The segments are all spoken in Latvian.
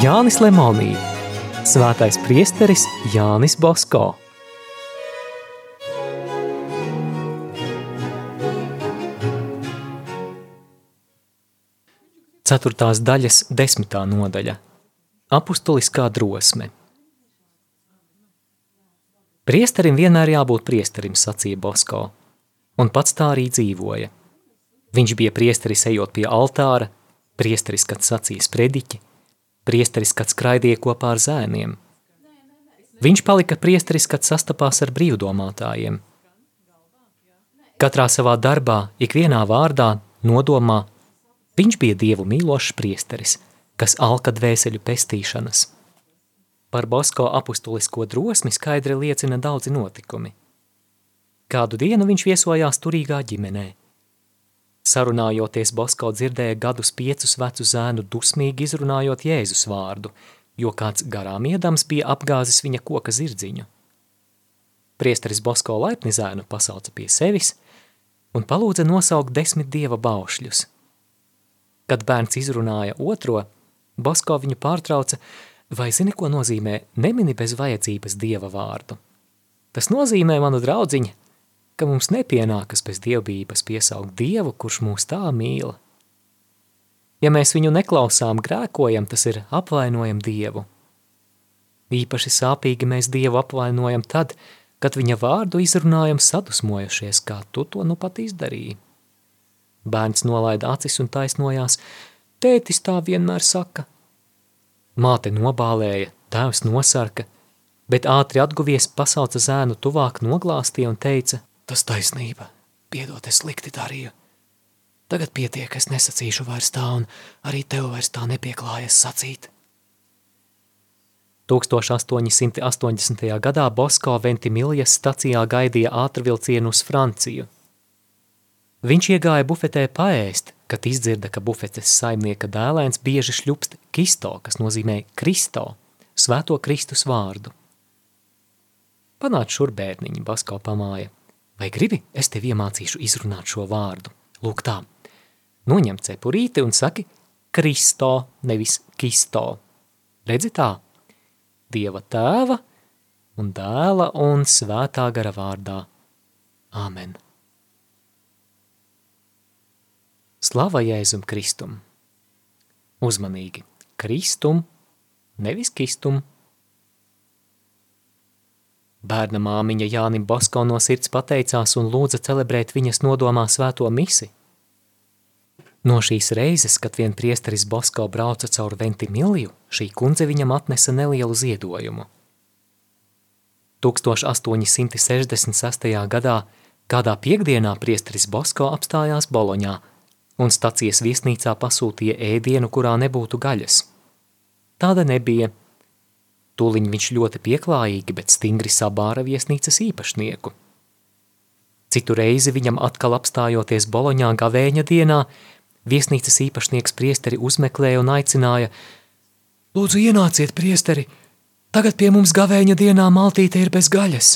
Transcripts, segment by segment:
Jānis Lemonī, Svētais priesteris Jānis Bosko. Ceturtās daļas desmitā nodaļa – apustuliskā drosme. Priesterim vienmēr jābūt priesterim, sacīja Bosko, un pats tā arī dzīvoja. Viņš bija priesteris ejot pie altāra, priesteris, kad sacīja sprediķi, priesteris, kad skraidīja kopā ar zēniem. Viņš palika priesteris, kad sastapās ar brīvdomātājiem. Katrā savā darbā, ikvienā vārdā, nodomā, viņš bija dievu mīlošs priesteris, kas alka dvēseļu pestīšanas. Par Bosko apustulisko drosmi skaidri liecina daudzi notikumi. Kādu dienu viņš viesojās turīgā ģimenē – Sarunājoties, Bosko dzirdēja gadus piecus vecu zēnu dusmīgi izrunājot Jēzus vārdu, jo kāds garām iedams bija apgāzis viņa koka zirdziņu. Priesteris Bosko laipni zēnu pasauca pie sevis un palūdza nosaukt desmit dieva baušļus. Kad bērns izrunāja otro, Bosko viņu pārtrauca, vai zini, ko nozīmē nemini bez vajadzības dieva vārdu? Tas nozīmē, manu draudziņu, ka mums nepienākas bez dievbības piesaukt Dievu, kurš mūs tā mīl. Ja mēs viņu neklausām, grēkojam, tas ir apvainojam Dievu. Īpaši sāpīgi mēs Dievu apvainojam tad, kad viņa vārdu izrunājam sadusmojušies, kā tu to nu pat izdarīji. Bērns nolaida acis un taisnojās, tētis tā vienmēr saka. Māte nobālēja, tēvs nosarka, bet ātri atguvies pasauca zēnu tuvāk noglāstīja un teica, Tas taisnība, piedot, es slikti darīju. Tagad pietiek, es nesacīšu vairs tā, un arī tev vairs tā nepieklājas sacīt. 1880. gadā Bosko Ventimiljas stacijā gaidīja ātrvilcienu uz Franciju. Viņš iegāja bufetē paēst, kad izdzirda, ka bufetes saimnieka dēlēns bieži šļupst kisto, kas nozīmē Kristo, svēto Kristus vārdu. Panāc šur bērniņi, Basko pamāja. Vai gribi, es tev iemācīšu izrunāt šo vārdu? Lūk tā, noņem cepurīti un saki Kristo, nevis Kisto. Redzi tā? Dieva tēva un dēla un svētā gara vārdā. Āmen. Slava Jēzum Kristum! Uzmanīgi! Kristum, nevis kistum, Bērna māmiņa Jānim Basko no sirds pateicās un lūdza celebrēt viņas nodomā svēto misi. No šīs reizes, kad vien priesteris Basko brauca caur Ventimilju, šī kundze viņam atnesa nelielu ziedojumu. 1866. gadā kādā piekdienā priesteris Basko apstājās Boloņā un stacijas viesnīcā pasūtīja ēdienu, kurā nebūtu gaļas. Tāda nebija – Tūliņ viņš ļoti pieklājīgi, bet stingri sabāra viesnīcas īpašnieku. Citu reizi viņam atkal apstājoties Boloņā gavēņa dienā, viesnīcas īpašnieks priesteri uzmeklēja un aicināja Lūdzu, ienāciet, priesteri, tagad pie mums gavēņa dienā maltīte ir bez gaļas.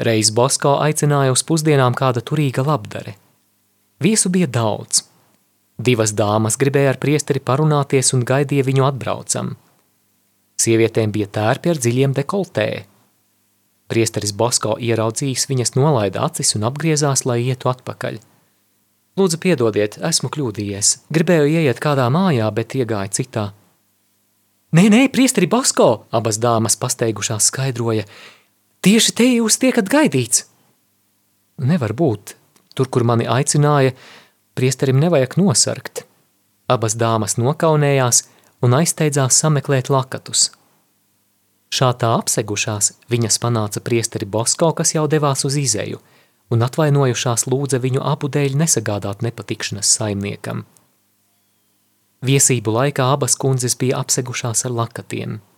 Reiz Bosko aicināja uz pusdienām kāda turīga labdare. Viesu bija daudz – Divas dāmas gribēja ar priesteri parunāties un gaidīja viņu atbraucam. Sievietēm bija tērpi ar dziļiem dekoltē. Priesteris Bosko ieraudzījis viņas nolaida acis un apgriezās, lai ietu atpakaļ. Lūdzu, piedodiet, esmu kļūdījies. Gribēju ieiet kādā mājā, bet iegāju citā. Nē, nē, priesteri Bosko, abas dāmas pasteigušās skaidroja. Tieši te jūs tiekat gaidīts. Nevar būt. Tur, kur mani aicināja, priesterim nevajag nosargt. Abas dāmas nokaunējās un aizsteidzās sameklēt lakatus. Šā tā apsegušās, viņas panāca priesteri Bosko, kas jau devās uz izēju, un atvainojušās lūdza viņu abu dēļ nesagādāt nepatikšanas saimniekam. Viesību laikā abas kundzes bija apsegušās ar lakatiem –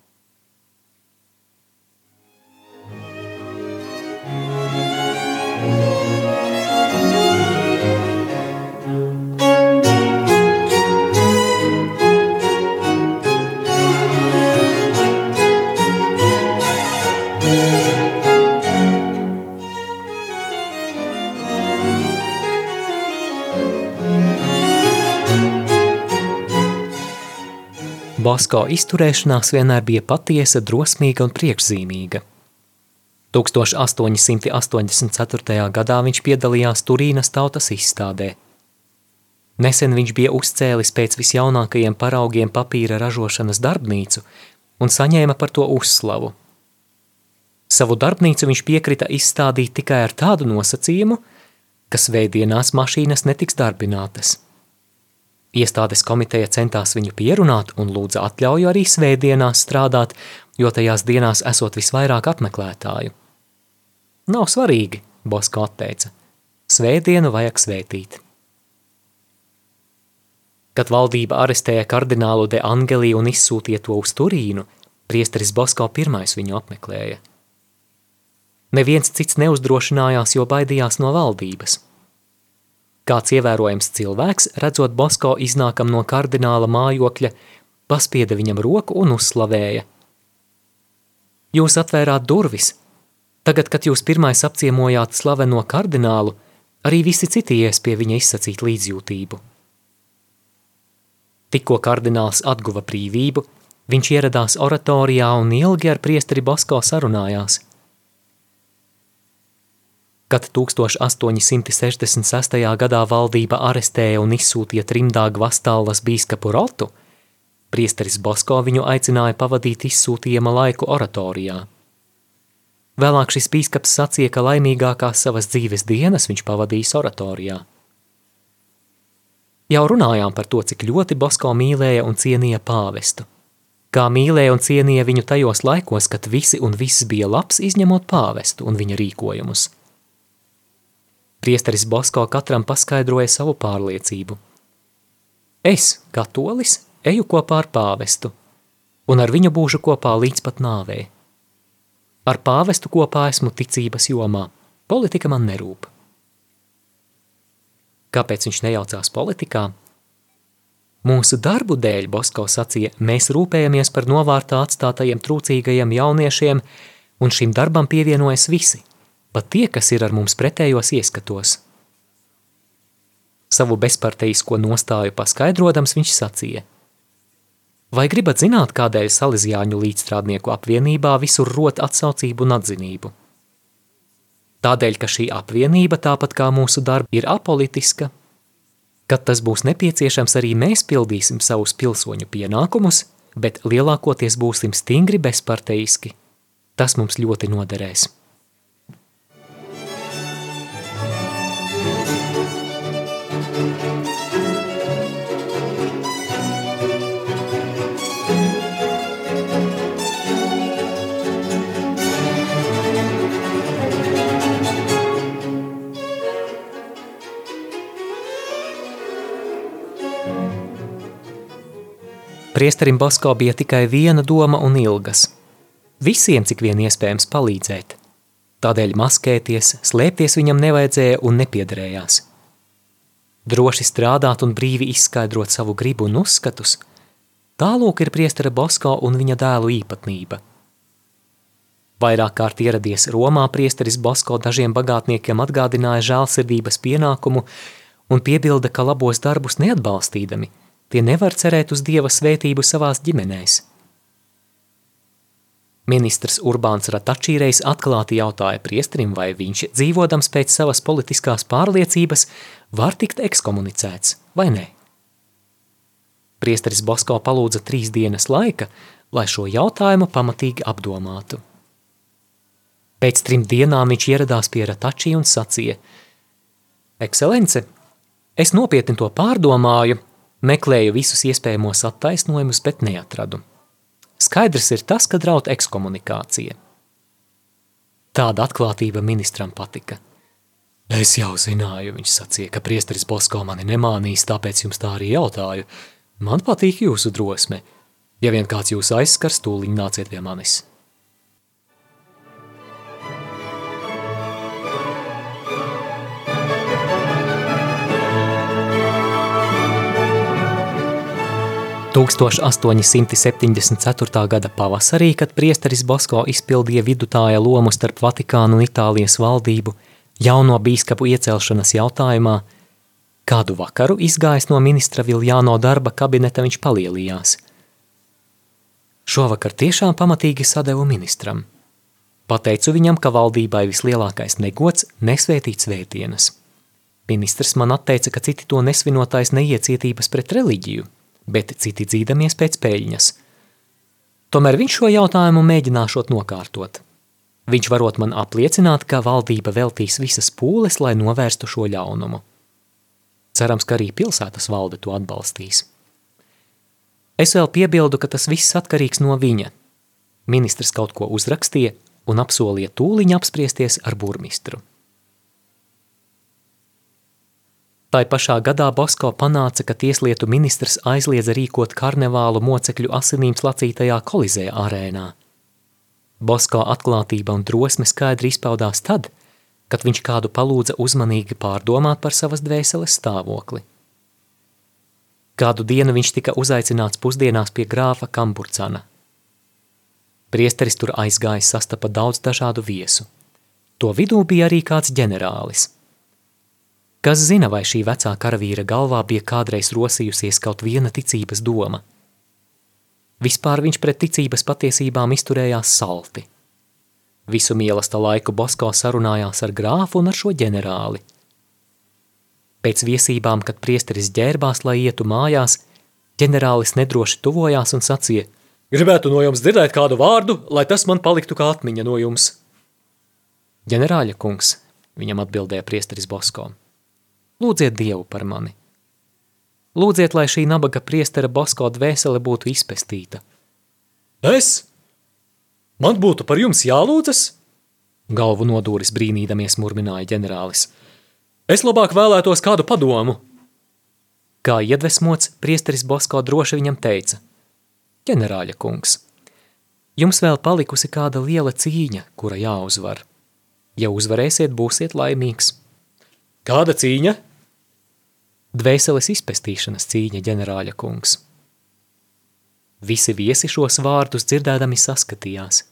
Bosko izturēšanās vienmēr bija patiesa, drosmīga un priekšzīmīga. 1884. gadā viņš piedalījās Turīnas tautas izstādē. Nesen viņš bija uzcēlis pēc visjaunākajiem paraugiem papīra ražošanas darbnīcu un saņēma par to uzslavu. Savu darbnīcu viņš piekrita izstādīt tikai ar tādu nosacījumu, ka svētdienās mašīnas netiks darbinātas – Iestādes komiteja centās viņu pierunāt un lūdza atļauju arī svētdienās strādāt, jo tajās dienās esot visvairāk apmeklētāju. Nav svarīgi, Bosko atteica. Svētdienu vajag svētīt. Kad valdība arestēja kardinālu de Angelī un izsūtīja to uz Turīnu, priesteris Bosko pirmais viņu apmeklēja. Neviens cits neuzdrošinājās, jo baidījās no valdības – Kāds ievērojams cilvēks, redzot Bosko iznākam no kardināla mājokļa, paspieda viņam roku un uzslavēja. Jūs atvērāt durvis. Tagad, kad jūs pirmais apciemojāt slaveno kardinālu, arī visi citi ies pie viņa izsacīt līdzjūtību. Tikko kardināls atguva brīvību, viņš ieradās oratorijā un ilgi ar priesteri Bosko sarunājās – Kad 1866. gadā valdība arestēja un izsūtīja trimdā Gvastālas bīskapu Rotu, priesteris Bosko viņu aicināja pavadīt izsūtījuma laiku oratorijā. Vēlāk šis bīskaps sacīja, ka laimīgākās savas dzīves dienas viņš pavadījis oratorijā. Jau runājām par to, cik ļoti Bosko mīlēja un cienīja pāvestu. Kā mīlēja un cienīja viņu tajos laikos, kad visi un viss bija labs, izņemot pāvestu un viņa rīkojumus – Priesteris Bosko katram paskaidroja savu pārliecību. Es, katolis, eju kopā ar pāvestu, un ar viņu būšu kopā līdz pat nāvē. Ar pāvestu kopā esmu ticības jomā, politika man nerūp. Kāpēc viņš nejaucās politikā? Mūsu darbu dēļ, Bosko sacīja, mēs rūpējamies par novārtā atstātajiem trūcīgajiem jauniešiem, un šim darbam pievienojas visi – pat tie, kas ir ar mums pretējos ieskatos. Savu bezparteisko nostāju paskaidrodams viņš sacīja. Vai gribat zināt, kādēļ Salīzjāņu līdzstrādnieku apvienībā visur rot atsaucību un atzinību? Tādēļ, ka šī apvienība, tāpat kā mūsu darba, ir apolitiska, kad tas būs nepieciešams, arī mēs pildīsim savus pilsoņu pienākumus, bet lielākoties būsim stingri bezparteiski. Tas mums ļoti noderēs. Priesterim Basko bija tikai viena doma un ilgas. Visiem, cik vien iespējams, palīdzēt. Tādēļ maskēties, slēpties viņam nevajadzēja un nepiederējās. Droši strādāt un brīvi izskaidrot savu gribu un uzskatus – tālūk ir priestera Bosko un viņa dēlu īpatnība. Vairāk kārt ieradies Romā priesteris Bosko dažiem bagātniekiem atgādināja žēlsirdības pienākumu un piebilda, ka labos darbus neatbalstīdami – Tie nevar cerēt uz Dieva svētību savās ģimenēs. Ministrs Urbāns Ratačīreiz atklāti jautāja priesterim, vai viņš, dzīvodams pēc savas politiskās pārliecības, var tikt ekskomunicēts vai nē. Priesteris Bosko palūdza trīs dienas laika, lai šo jautājumu pamatīgi apdomātu. Pēc trim dienām viņš ieradās pie Ratačī un sacīja – Ekscelence, es nopietni to pārdomāju Meklēju visus iespējamos attaisnojumus, bet neatradu. Skaidrs ir tas, ka draud ekskomunikācija. Tāda atklātība ministram patika. Es jau zināju, viņš sacīja, ka priesteris Bosko mani nemānīs, tāpēc jums tā arī jautāju. Man patīk jūsu drosme. Ja vien kāds jūs aizskars, tūliņ nāciet pie manis. 1874. gada pavasarī, kad priesteris Bosko izpildīja vidutāja lomu starp Vatikānu un Itālijas valdību jauno bīskapu iecelšanas jautājumā, kādu vakaru izgājis no ministra Viljāno darba kabineta viņš palielījās. Šovakar tiešām pamatīgi sadevu ministram. Pateicu viņam, ka valdībai vislielākais negods nesvētīt svētienas. Ministrs man atteica, ka citi to nesvinotais neiecietības pret reliģiju, bet citi dzīdamies pēc peļņas. Tomēr viņš šo jautājumu mēģināšot nokārtot. Viņš varot man apliecināt, ka valdība veltīs visas pūles, lai novērstu šo ļaunumu. Cerams, ka arī pilsētas valde to atbalstīs. Es vēl piebildu, ka tas viss atkarīgs no viņa. Ministrs kaut ko uzrakstīja un apsolīja tūliņ apspriesties ar burmistru. Tai pašā gadā Bosko panāca, ka tieslietu ministrs aizliedza rīkot karnevālu mocekļu asinīm slacītajā kolizē arēnā. Bosko atklātība un drosme skaidri izpaudās tad, kad viņš kādu palūdza uzmanīgi pārdomāt par savas dvēseles stāvokli. Kādu dienu viņš tika uzaicināts pusdienās pie grāfa Kamburcana. Priesteris tur aizgājis sastapa daudz dažādu viesu. To vidū bija arī kāds ģenerālis. Kas zina, vai šī vecā karavīra galvā bija kādreiz rosījusies kaut viena ticības doma. Vispār viņš pret ticības patiesībām izturējās salti. Visu mīlesta laiku Bosko sarunājās ar grāfu un ar šo ģenerāli – Pēc viesībām, kad priesteris ģērbās, lai ietu mājās, ģenerālis nedroši tuvojās un sacīja: Gribētu no jums dzirdēt kādu vārdu, lai tas man paliktu kā atmiņa no jums. Ģenerāļa kungs, viņam atbildēja priesteris Bosko. Lūdziet Dievu par mani. Lūdziet, lai šī nabaga priestera Bosko dvēsele būtu izpestīta. Es? Man būtu par jums jālūdzas? Galvu nodūris brīnīdamies murmināja ģenerālis – Es labāk vēlētos kādu padomu. Kā iedvesmots, priesteris Bosko droši viņam teica: Ģenerāļa kungs, jums vēl palikusi kāda liela cīņa, kura jāuzvar. Ja uzvarēsiet, būsiet laimīgs. Kāda cīņa? Dvēseles izpestīšanas cīņa, ģenerāļa kungs. Visi viesi šos vārdus dzirdēdami saskatījās.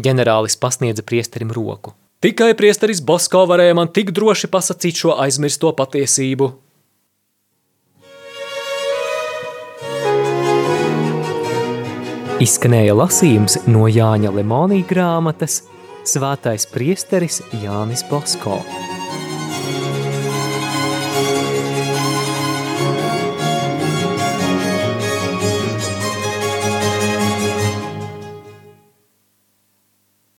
Ģenerālis pasniedza priesterim roku – Tikai priesteris Bosko varēja man tik droši pasakīt šo aizmirsto patiesību. Izskanēja lasījums no Jāņa Lemonija grāmatas Svētais priesteris Jānis Bosko.